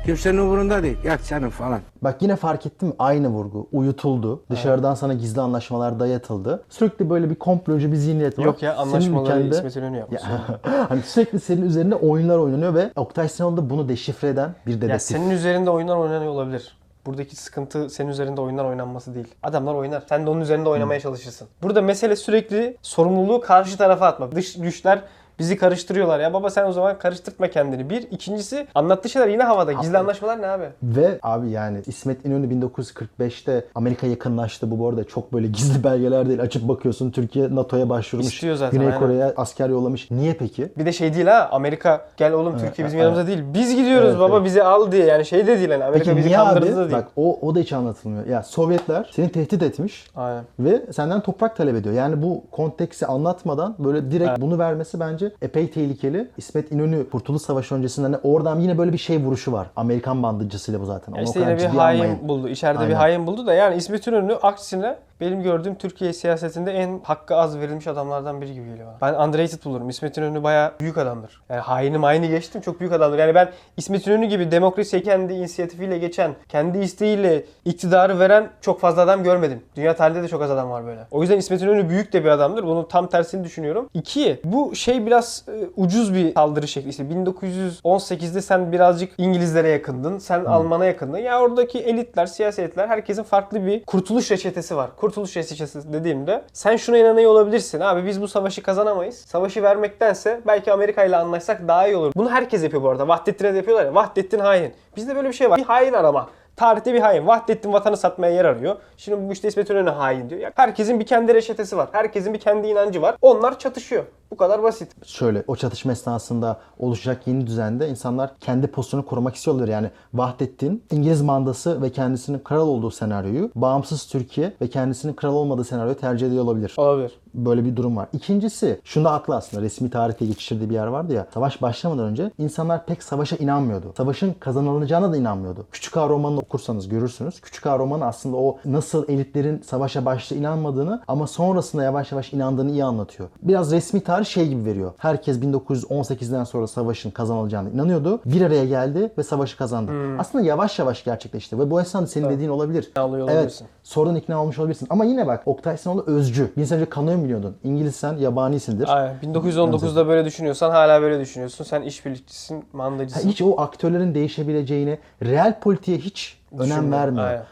Kimsenin umurunda değil. Yak canım falan. Bak yine fark ettin mi? Aynı vurgu. Uyutuldu. Dışarıdan sana gizli anlaşmalar dayatıldı. Sürekli böyle bir komplocu bir zihniyet var. Yok ya, Senin anlaşmaları ülkende- İsmet İnönü yapmış. Ya, [laughs] hani sürekli senin üzerinde oyunlar oynanıyor ve Oktay Sinanlı da bunu deşifre eden bir dedektif. Ya senin üzerinde oyunlar oynanıyor olabilir. Buradaki sıkıntı senin üzerinde oyunlar oynanması değil. Adamlar oynar. Sen de onun üzerinde oynamaya çalışırsın. Burada mesele sürekli sorumluluğu karşı tarafa atmak. Dış güçler bizi karıştırıyorlar. Ya baba sen o zaman karıştırtma kendini. Bir. ikincisi anlattığı şeyler yine havada. Gizli anlaşmalar ne abi? Ve abi yani İsmet İnönü 1945'te Amerika yakınlaştı. Bu bu arada çok böyle gizli [laughs] belgeler değil. Açıp bakıyorsun Türkiye NATO'ya başvurmuş. İstiyor zaten, Güney aynen. Kore'ye asker yollamış. Niye peki? Bir de şey değil ha Amerika gel oğlum Türkiye bizim evet. yanımızda değil. Biz gidiyoruz Evet, baba evet. bizi al diye. Yani şey de değil hani Amerika Peki bizi kandırdı abi? da değil. Bak o, o da hiç anlatılmıyor. Ya Sovyetler seni tehdit etmiş. Aynen. Ve senden toprak talep ediyor. Yani bu konteksti anlatmadan böyle direkt bunu vermesi bence epey tehlikeli. İsmet İnönü Kurtuluş Savaşı öncesinde hani oradan yine böyle bir şey vuruşu var. Amerikan bandıcısıyla bu zaten. Ya Onu o işte kadar yine bir hain almayın. buldu. İçeride bir Aynen. hain buldu da yani İsmet İnönü aksine benim gördüğüm Türkiye siyasetinde en hakkı az verilmiş adamlardan biri gibi geliyor bana. Ben underrated bulurum. İsmet İnönü bayağı büyük adamdır. Yani haini mayini geçtim çok büyük adamdır. Yani ben İsmet İnönü gibi demokrasiye kendi inisiyatifiyle geçen, kendi isteğiyle iktidarı veren çok fazla adam görmedim. Dünya tarihinde de çok az adam var böyle. O yüzden İsmet İnönü büyük de bir adamdır. Bunun tam tersini düşünüyorum. İki, bu şey biraz e, ucuz bir saldırı şekli. İşte 1918'de sen birazcık İngilizlere yakındın. Sen Alman'a yakındın. Ya oradaki elitler, siyasetler herkesin farklı bir kurtuluş reçetesi var. Kurtuluş reçetesi dediğimde sen şuna inanıyor olabilirsin. Abi biz bu savaşı kazanamayız. Savaşı vermektense belki Amerika ile anlaşsak daha iyi olur. Bunu herkes yapıyor bu arada. Vahdettin'e de yapıyorlar ya. Vahdettin hain. Bizde böyle bir şey var. Bir hain arama. Tarihte bir hain. Vahdettin vatanı satmaya yer arıyor. Şimdi bu işte İsmet İnönü hain diyor. Ya herkesin bir kendi reçetesi var. Herkesin bir kendi inancı var. Onlar çatışıyor. Bu kadar basit. Şöyle o çatışma esnasında oluşacak yeni düzende insanlar kendi pozisyonunu korumak istiyorlar. Yani Vahdettin İngiliz mandası ve kendisinin kral olduğu senaryoyu bağımsız Türkiye ve kendisinin kral olmadığı senaryoyu tercih ediyor olabilir. Olabilir. Böyle bir durum var. İkincisi, şunda haklı aslında. Resmi tarihte geçiştirdiği bir yer vardı ya. Savaş başlamadan önce insanlar pek savaşa inanmıyordu. Savaşın kazanılacağına da inanmıyordu. Küçük Ağa romanını okursanız görürsünüz. Küçük Ağa romanı aslında o nasıl elitlerin savaşa başta inanmadığını ama sonrasında yavaş yavaş inandığını iyi anlatıyor. Biraz resmi tarih şey gibi veriyor. Herkes 1918'den sonra savaşın kazanılacağına inanıyordu. Bir araya geldi ve savaşı kazandı. Aslında yavaş yavaş gerçekleşti ve bu esnada senin dediğin olabilir. Evet. Sonradan ikna olmuş olabilirsin. Ama yine bak Oktay Sinoğlu özcü. Bir sene önce kanıyor mu biliyordun? İngilizsen yabanisindir. Aynen. 1919'da böyle düşünüyorsan hala böyle düşünüyorsun. Sen işbirlikçisin, Ha, mandacısın. hiç o aktörlerin değişebileceğine, real politiğe hiç önem Düşünmüyorum. vermiyor. Aynen.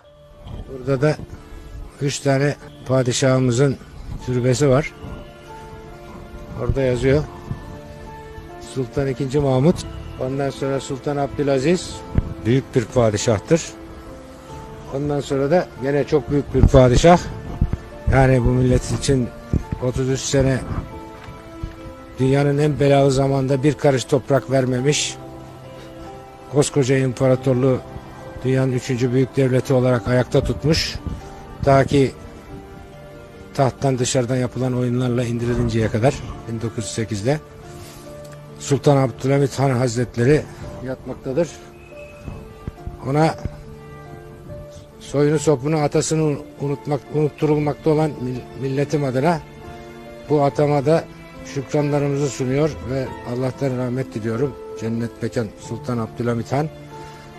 Burada da üç tane padişahımızın türbesi var. Orada yazıyor. Sultan II. Mahmut. Ondan sonra Sultan Abdülaziz büyük bir padişahtır. Ondan sonra da gene çok büyük bir padişah. Yani bu millet için 33 sene dünyanın en belalı zamanda bir karış toprak vermemiş. Koskoca imparatorluğu dünyanın üçüncü büyük devleti olarak ayakta tutmuş. Ta ki tahttan dışarıdan yapılan oyunlarla indirilinceye kadar 1908'de Sultan Abdülhamit Han Hazretleri yatmaktadır. Ona soyunu sopunu atasını unutmak unutturulmakta olan mil- milletim adına bu atamada şükranlarımızı sunuyor ve Allah'tan rahmet diliyorum. Cennet Mekan Sultan Abdülhamit Han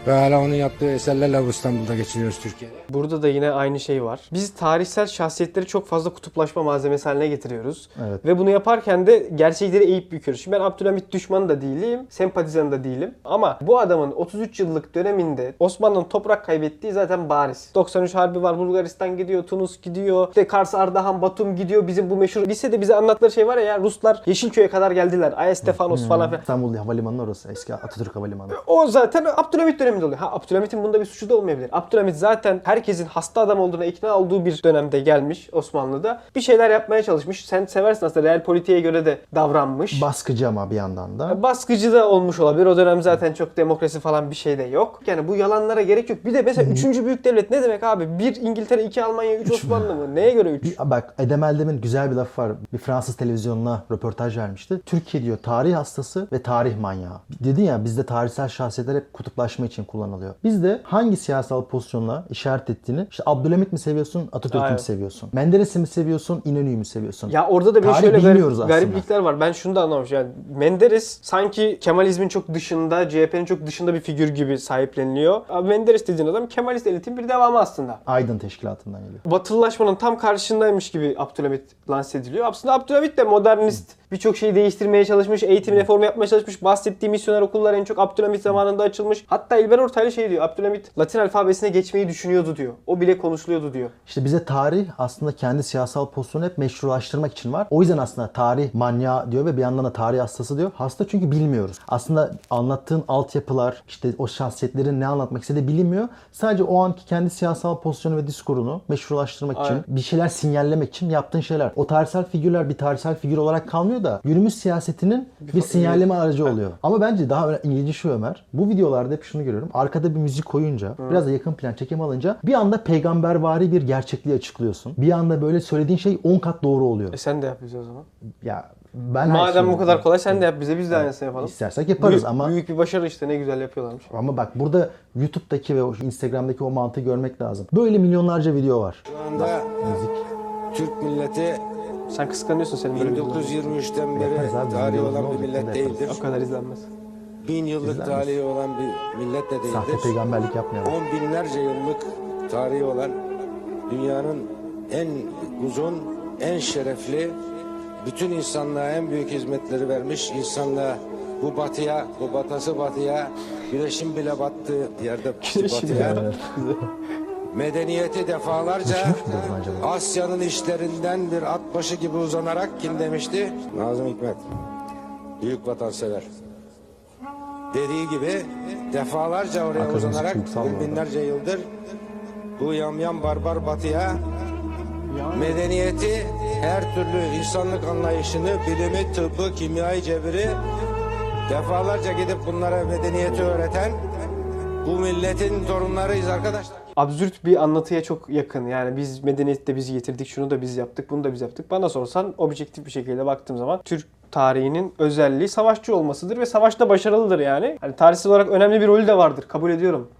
ve hala onun yaptığı eserlerle bu İstanbul'da geçiniyoruz Türkiye'de. Burada da yine aynı şey var. Biz tarihsel şahsiyetleri çok fazla kutuplaşma malzemesi haline getiriyoruz. Evet. Ve bunu yaparken de gerçekleri eğip büküyoruz. Şimdi ben Abdülhamit düşmanı da değilim, sempatizanı da değilim. Ama bu adamın 33 yıllık döneminde Osmanlı'nın toprak kaybettiği zaten bariz. 93 Harbi var, Bulgaristan gidiyor, Tunus gidiyor, işte Kars, Ardahan, Batum gidiyor. Bizim bu meşhur lisede bize anlattıkları şey var ya, ya Ruslar Yeşilköy'e kadar geldiler. Ayas Stefanos falan filan. İstanbul Havalimanı orası. Eski Atatürk Havalimanı. O zaten Abdülhamit dönemi döneminde oluyor. Ha Abdülhamit'in bunda bir suçu da olmayabilir. Abdülhamit zaten herkesin hasta adam olduğuna ikna olduğu bir dönemde gelmiş Osmanlı'da. Bir şeyler yapmaya çalışmış. Sen seversin aslında real politiğe göre de davranmış. Baskıcı ama bir yandan da. Baskıcı da olmuş olabilir. O dönem zaten çok demokrasi falan bir şey de yok. Yani bu yalanlara gerek yok. Bir de mesela üçüncü büyük devlet ne demek abi? Bir İngiltere, iki Almanya, üç Osmanlı mı? Neye göre üç? Bir- Bak Edem Eldem'in güzel bir lafı var. Bir Fransız televizyonuna röportaj vermişti. Türkiye diyor tarih hastası ve tarih manyağı. Dedi ya bizde tarihsel şahsiyetler hep kutuplaşma için kullanılıyor. Bizde hangi siyasal pozisyonla işaret ettiğini işte Abdülhamit mi seviyorsun, Atatürk'ü mü seviyorsun? Menderes'i mi seviyorsun, İnönü'yü mü seviyorsun? Ya orada da bir Tarih şöyle garip, gariplikler var. Ben şunu da anlamamış. Yani Menderes sanki Kemalizmin çok dışında, CHP'nin çok dışında bir figür gibi sahipleniliyor. Abi Menderes dediğin adam Kemalist elitin bir devamı aslında. Aydın Teşkilatı'ndan geliyor. Batılılaşmanın tam karşısındaymış gibi Abdülhamit lanse ediliyor. Aslında Abdülhamit de modernist birçok şeyi değiştirmeye çalışmış, eğitim reformu yapmaya çalışmış. Bahsettiği misyoner okullar en çok Abdülhamit zamanında açılmış. Hatta İlber Ortaylı şey diyor. Abdülhamit Latin alfabesine geçmeyi düşünüyordu diyor. O bile konuşuluyordu diyor. İşte bize tarih aslında kendi siyasal pozisyonu hep meşrulaştırmak için var. O yüzden aslında tarih manyağı diyor ve bir yandan da tarih hastası diyor. Hasta çünkü bilmiyoruz. Aslında anlattığın altyapılar, işte o şahsiyetlerin ne anlatmak istediği bilinmiyor. Sadece o anki kendi siyasal pozisyonu ve diskurunu meşrulaştırmak için, Aynen. bir şeyler sinyallemek için yaptığın şeyler. O tarihsel figürler bir tarihsel figür olarak kalmıyor da günümüz siyasetinin bir sinyalleme aracı oluyor. Ama bence daha ilginci şu Ömer. Bu videolarda hep şunu görüyorum. Arkada bir müzik koyunca, biraz da yakın plan çekim alınca bir anda peygambervari bir gerçekliği açıklıyorsun. Bir anda böyle söylediğin şey 10 kat doğru oluyor. E sen de yap bize o zaman. Ya ben Madem bu kadar kolay sen de yap bize biz de aynısını yapalım. İstersek yaparız büyük, ama büyük bir başarı işte ne güzel yapıyorlarmış. ama bak burada YouTube'daki ve Instagram'daki o mantığı görmek lazım. Böyle milyonlarca video var. Şu anda Müzik. Türk milleti Sen kıskanıyorsun senin böyle videoları. 1923'ten beri ne olan bir millet değildir. O kadar izlenmez. Bin yıllık İzler tarihi olan bir millet de Sahte değildir. peygamberlik yapmayalım. On binlerce yıllık tarihi olan dünyanın en uzun, en şerefli, bütün insanlığa en büyük hizmetleri vermiş insanlığa bu batıya, bu batası batıya, güneşin bile battığı yerde batıya, medeniyeti defalarca? Asya'nın işlerinden bir at başı gibi uzanarak kim demişti? Nazım Hikmet. Büyük vatansever. Dediği gibi defalarca oraya Akademisi uzanarak binlerce yıldır bu yamyam barbar batıya medeniyeti, her türlü insanlık anlayışını, bilimi, tıbbı, kimyayı, cebiri defalarca gidip bunlara medeniyeti öğreten bu milletin torunlarıyız arkadaşlar. Absürt bir anlatıya çok yakın. Yani biz medeniyette bizi getirdik, şunu da biz yaptık, bunu da biz yaptık. Bana sorsan objektif bir şekilde baktığım zaman Türk tarihinin özelliği savaşçı olmasıdır ve savaşta başarılıdır yani. Hani tarihsel olarak önemli bir rolü de vardır. Kabul ediyorum.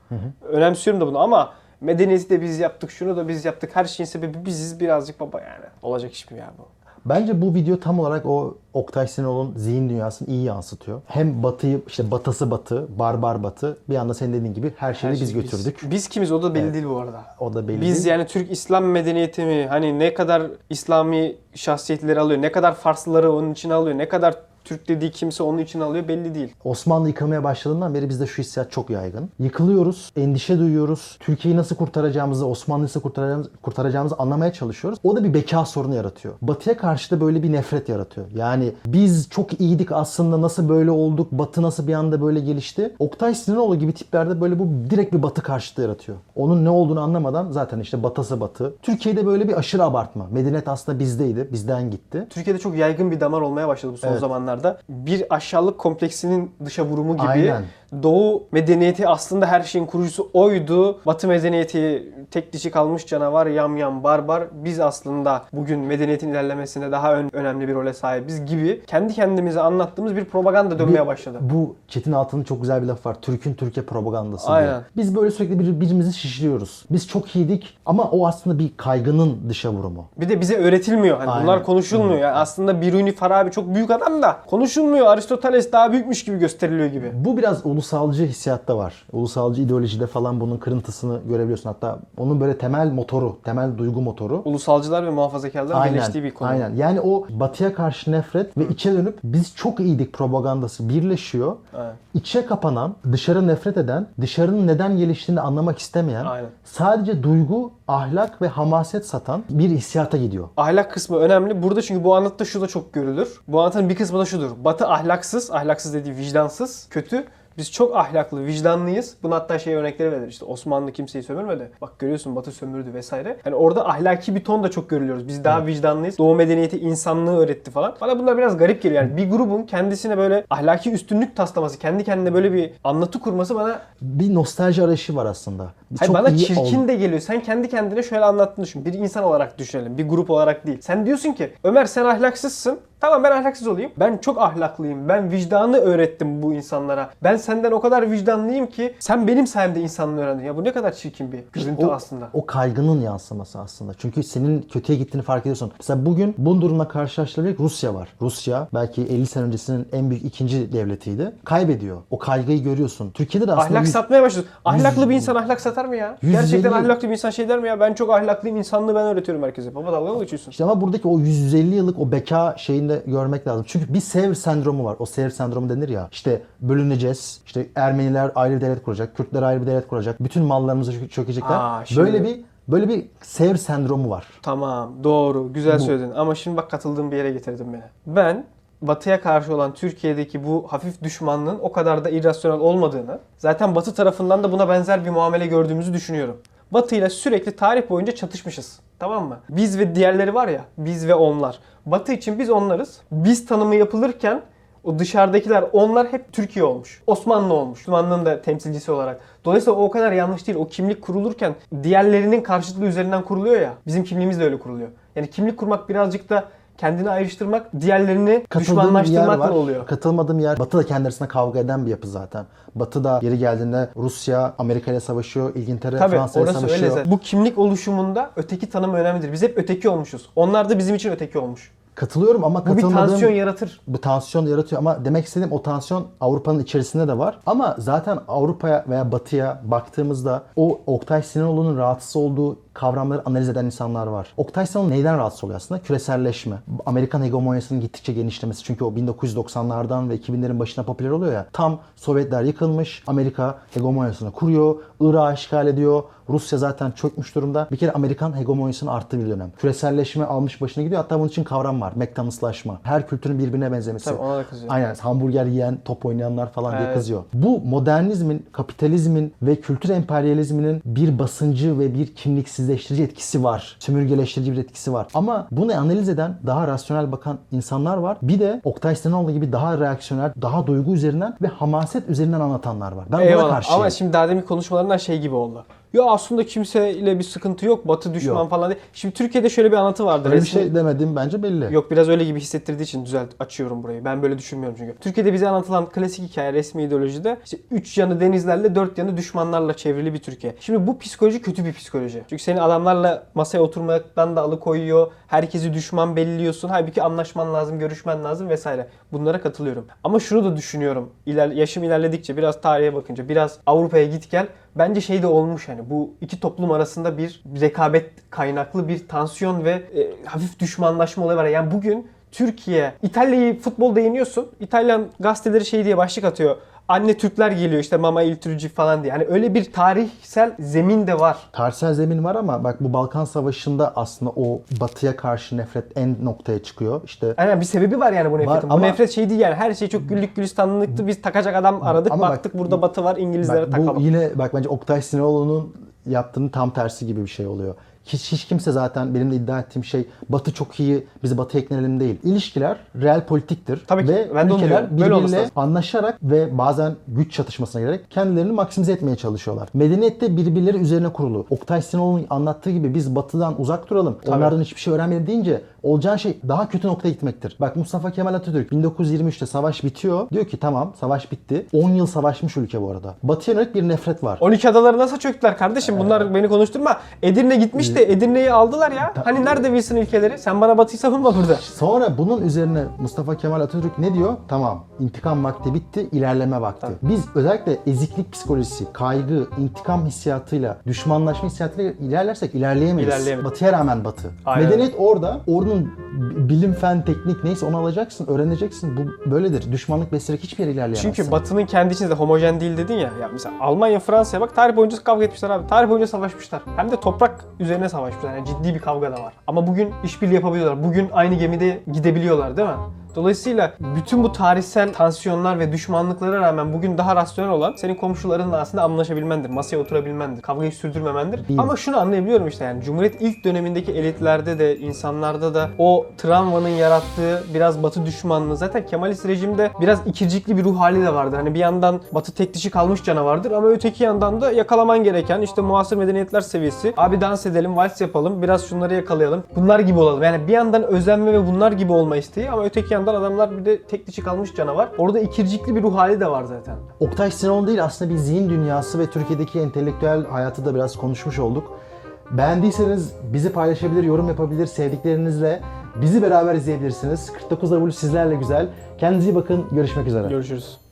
Önemsiyorum da bunu ama medeniyeti de biz yaptık, şunu da biz yaptık. Her şeyin sebebi biziz birazcık baba yani. Olacak iş mi ya bu? Bence bu video tam olarak o Oktay Sinaloğlu'nun zihin dünyasını iyi yansıtıyor. Hem batıyı, işte batısı batı, barbar batı. Bir anda senin dediğin gibi her şeyi Her biz şey götürdük. Biz kimiz o da belli değil bu arada. O da belli Biz değil. yani Türk İslam medeniyeti mi? Hani ne kadar İslami şahsiyetleri alıyor, ne kadar Farslıları onun içine alıyor, ne kadar Türk dediği kimse onun içine alıyor belli değil. Osmanlı yıkılmaya başladığından beri bizde şu hissiyat çok yaygın. Yıkılıyoruz, endişe duyuyoruz. Türkiye'yi nasıl kurtaracağımızı, Osmanlı'yı nasıl kurtaracağımızı, kurtaracağımızı anlamaya çalışıyoruz. O da bir beka sorunu yaratıyor. Batı'ya karşı da böyle bir nefret yaratıyor. Yani biz çok iyiydik aslında nasıl böyle olduk, Batı nasıl bir anda böyle gelişti. Oktay Sinanoğlu gibi tiplerde böyle bu direkt bir Batı karşıtı yaratıyor. Onun ne olduğunu anlamadan zaten işte Batısı Batı. Türkiye'de böyle bir aşırı abartma. Medeniyet aslında bizdeydi, bizden gitti. Türkiye'de çok yaygın bir damar olmaya başladı bu son Evet. zamanlarda. Bir aşağılık kompleksinin dışa vurumu gibi. Aynen. Doğu medeniyeti aslında her şeyin kurucusu oydu. Batı medeniyeti tek dişi kalmış canavar, yamyam, barbar. Biz aslında bugün medeniyetin ilerlemesinde daha ön- önemli bir role sahibiz gibi kendi kendimize anlattığımız bir propaganda dönmeye başladı. Bu Çetin Altan'ın çok güzel bir lafı var. Türk'ün Türkiye propagandası Aynen. diye. Biz böyle sürekli bir, birbirimizi şişiriyoruz. Biz çok iyiydik ama o aslında bir kaygının dışa vurumu. Bir de bize öğretilmiyor. Hani Aynen. bunlar konuşulmuyor. Yani aslında Biruni Farabi çok büyük adam da konuşulmuyor. Aristoteles daha büyükmüş gibi gösteriliyor gibi. Bu biraz ulusalcı hissiyatta var. Ulusalcı ideolojide falan bunun kırıntısını görebiliyorsun. Hatta onun böyle temel motoru, temel duygu motoru. Ulusalcılar ve muhafazakarların birleştiği bir konu. Aynen. Yani o batıya karşı nefret ve içe dönüp biz çok iyiydik propagandası birleşiyor. Evet. İçe kapanan, dışarı nefret eden, dışarının neden geliştiğini anlamak istemeyen, Aynen. sadece duygu, ahlak ve hamaset satan bir hissiyata gidiyor. Ahlak kısmı önemli. Burada çünkü bu anlatıda şu da çok görülür. Bu anlatının bir kısmı da şudur. Batı ahlaksız, ahlaksız dediği vicdansız, kötü. Biz çok ahlaklı, vicdanlıyız. Bunu hatta şey örnekleri verir. İşte Osmanlı kimseyi sömürmedi. Bak görüyorsun Batı sömürdü vesaire. Yani orada ahlaki bir ton da çok görülüyoruz. Biz daha vicdanlıyız. Doğu medeniyeti insanlığı öğretti falan. Bana bunlar biraz garip geliyor. Yani bir grubun kendisine böyle ahlaki üstünlük taslaması, kendi kendine böyle bir anlatı kurması bana Bir nostalji arayışı var aslında. Hayır, bana çirkin oldu. de geliyor. Sen kendi kendine şöyle anlattığını düşün. Bir insan olarak düşünelim. Bir grup olarak değil. Sen diyorsun ki Ömer sen ahlaksızsın. Tamam ben ahlaksız olayım. Ben çok ahlaklıyım. Ben vicdanı öğrettim bu insanlara. Ben senden o kadar vicdanlıyım ki sen benim sayemde insanlığı öğrendin. Ya bu ne kadar çirkin bir görüntü o, aslında. o kaygının yansıması aslında. Çünkü senin kötüye gittiğini fark ediyorsun. Mesela bugün bu durumla karşılaştırılacak Rusya var. Rusya belki 50 sene öncesinin en büyük ikinci devletiydi. Kaybediyor. O kaygıyı görüyorsun. Türkiye'de de aslında Ahlak yüz- satmaya başlıyorsun. Ahlaklı bir insan ahlak satar mı ya? 150 Gerçekten ahlaklı bir insan şey der mi ya? Ben çok ahlaklıyım insanlığı ben öğretiyorum herkese. Baba dalga mı geçiyorsun? İşte ama buradaki o 150 yıllık o beka şeyini de görmek lazım. Çünkü bir Sevr sendromu var. O Sevr sendromu denir ya. İşte bölüneceğiz. İşte Ermeniler ayrı bir devlet kuracak. Kürtler ayrı bir devlet kuracak. Bütün mallarımızı çö- çökecekler. Aa, şimdi- Böyle bir böyle bir Sevr sendromu var. Tamam doğru güzel söyledin ama şimdi bak katıldığım bir yere getirdin beni. Ben Batı'ya karşı olan Türkiye'deki bu hafif düşmanlığın o kadar da irrasyonel olmadığını zaten Batı tarafından da buna benzer bir muamele gördüğümüzü düşünüyorum. Batı ile sürekli tarih boyunca çatışmışız. Tamam mı? Biz ve diğerleri var ya, biz ve onlar. Batı için biz onlarız. Biz tanımı yapılırken o dışarıdakiler onlar hep Türkiye olmuş. Osmanlı olmuş. Osmanlı'nın da temsilcisi olarak. Dolayısıyla o kadar yanlış değil. O kimlik kurulurken diğerlerinin karşıtlığı üzerinden kuruluyor ya. Bizim kimliğimiz de öyle kuruluyor. Yani kimlik kurmak birazcık da kendini ayrıştırmak, diğerlerini bir düşmanlaştırmakla oluyor. Katılmadığım yer. Batı da kendi arasında kavga eden bir yapı zaten. Batı da yeri geldiğinde Rusya Amerika ile savaşıyor, İngiltere Tabii Fransa ile öyle savaşıyor. zaten. Bu kimlik oluşumunda öteki tanım önemlidir. Biz hep öteki olmuşuz. Onlar da bizim için öteki olmuş. Katılıyorum ama Bu bir katılmadığım tansiyon yaratır. bu tansiyon yaratıyor ama demek istediğim o tansiyon Avrupa'nın içerisinde de var. Ama zaten Avrupa'ya veya Batı'ya baktığımızda o Oktay Sinanoğlu'nun rahatsız olduğu kavramları analiz eden insanlar var. Oktay Sinanoğlu neyden rahatsız oluyor aslında? Küreselleşme. Amerikan hegemonyasının gittikçe genişlemesi. Çünkü o 1990'lardan ve 2000'lerin başına popüler oluyor ya. Tam Sovyetler yıkılmış. Amerika hegemonyasını kuruyor. Irak'ı işgal ediyor. Rusya zaten çökmüş durumda. Bir kere Amerikan hegemonyasının arttığı bir dönem. Küreselleşme almış başına gidiyor. Hatta bunun için kavram var. McDonald'slaşma. Her kültürün birbirine benzemesi. Tabii ona da kızıyor. Aynen hamburger yiyen, top oynayanlar falan diye Evet. kızıyor. Bu modernizmin, kapitalizmin ve kültür emperyalizminin bir basıncı ve bir kimliksizleştirici etkisi var. Sömürgeleştirici bir etkisi var. Ama bunu analiz eden, daha rasyonel bakan insanlar var. Bir de Oktay Sinanoğlu gibi daha reaksiyonel, daha duygu üzerinden ve hamaset üzerinden anlatanlar var. Ben buna Eyvallah. karşıyım. Ama şimdi daha demin konuşmalarından şey gibi oldu. Ya aslında kimseyle bir sıkıntı yok. Batı düşman Yok. falan değil. Şimdi Türkiye'de şöyle bir anlatı vardır. Öyle bir Resmi- şey demedim bence belli. Yok biraz öyle gibi hissettirdiği için düzelt açıyorum burayı. Ben böyle düşünmüyorum çünkü. Türkiye'de bize anlatılan klasik hikaye resmi ideolojide işte üç yanı denizlerle dört yanı düşmanlarla çevrili bir Türkiye. Şimdi bu psikoloji kötü bir psikoloji. Çünkü seni adamlarla masaya oturmaktan da alıkoyuyor. Herkesi düşman belliyorsun. Halbuki anlaşman lazım, görüşmen lazım vesaire. Bunlara katılıyorum. Ama şunu da düşünüyorum. İler, yaşım ilerledikçe biraz tarihe bakınca biraz Avrupa'ya git gel. Bence şey de olmuş yani bu iki toplum arasında bir rekabet kaynaklı bir tansiyon ve e, hafif düşmanlaşma olayı var. Yani bugün Türkiye, İtalya'yı futbolda yeniyorsun. İtalyan gazeteleri şey diye başlık atıyor. Anne Türkler geliyor işte Mama Il Turci falan diye. Hani öyle bir tarihsel zemin de var. Tarihsel zemin var ama bak bu Balkan Savaşı'nda aslında o batıya karşı nefret en noktaya çıkıyor. İşte Aynen bir sebebi var yani bu nefretin. Bu ama- nefret şey değil yani her şey çok güllük gülistanlıktı. Biz takacak adam aradık Ama bak- baktık burada batı var İngilizlere Bak, takalım. bu yine bak bence Oktay Sinanoğlu'nun yaptığının tam tersi gibi bir şey oluyor. Hiç, hiç kimse zaten benim de iddia ettiğim şey Batı çok iyi, bizi Batı'ya eklenelim değil. İlişkiler real politiktir. Tabii ki. Ve Ben ülkeler birbiriyle anlaşarak ve bazen güç çatışmasına girerek kendilerini maksimize etmeye çalışıyorlar. Medeniyet de birbirleri üzerine kurulu. Oktay Sinanoğlu'nun anlattığı gibi biz Batı'dan uzak duralım, onlardan hiçbir şey öğrenmeyelim deyince olacağı şey daha kötü noktaya gitmektir. Bak Mustafa Kemal Atatürk 1923'te savaş bitiyor. Diyor ki tamam savaş bitti. 10 yıl savaşmış ülke bu arada. Batı'ya yönelik bir nefret var. 12 adaları nasıl çöktüler kardeşim? Bunlar beni konuşturma. Edirne gitmiş de Edirne'yi aldılar ya. Hani nerede Wilson ülkeleri? Sen bana Batı'yı savunma burada. Sonra bunun üzerine Mustafa Kemal Atatürk ne diyor? Tamam intikam vakti bitti, ilerleme vakti. Biz özellikle eziklik psikolojisi, kaygı, intikam hissiyatıyla, düşmanlaşma hissiyatıyla ilerlersek ilerleyemeyiz. İlerleyemeyiz. Batıya rağmen batı. Aynen. Medeniyet orada, oranın bi- bilim, fen, teknik neyse onu alacaksın, öğreneceksin. Bu böyledir. Düşmanlık besleyerek hiçbir yere ilerleyemezsin. Çünkü Batı'nın kendi içinde homojen değil dedin ya. Ya mesela Almanya, Fransa'ya bak tarih boyunca kavga etmişler abi. Tarih boyunca savaşmışlar. Hem de toprak üzerine savaşmışlar. Yani ciddi bir kavga da var. Ama bugün işbirliği yapabiliyorlar. Bugün aynı gemide gidebiliyorlar değil mi? Dolayısıyla bütün bu tarihsel tansiyonlar ve düşmanlıklara rağmen bugün daha rasyonel olan senin komşularınla aslında anlaşabilmendir, masaya oturabilmendir, kavgayı sürdürmemendir. Değil. Ama şunu anlayabiliyorum işte yani Cumhuriyet ilk dönemindeki elitlerde de insanlarda da o travmanın yarattığı biraz batı düşmanlığı zaten Kemalist rejimde biraz ikircikli bir ruh hali de vardır. Hani bir yandan batı tek dişi kalmış canavardır ama öteki yandan da yakalaman gereken işte muasır medeniyetler seviyesi. Abi dans edelim, vals yapalım, biraz şunları yakalayalım. Bunlar gibi olalım. Yani bir yandan özenme ve bunlar gibi olma isteği ama öteki yandan adamlar bir de tek dişi kalmış canavar. Orada ikircikli bir ruh hali de var zaten. Oktay Sinan değil aslında bir zihin dünyası ve Türkiye'deki entelektüel hayatı da biraz konuşmuş olduk. Beğendiyseniz bizi paylaşabilir, yorum yapabilir sevdiklerinizle. Bizi beraber izleyebilirsiniz. 49 W sizlerle güzel. Kendinize iyi bakın. Görüşmek üzere. Görüşürüz.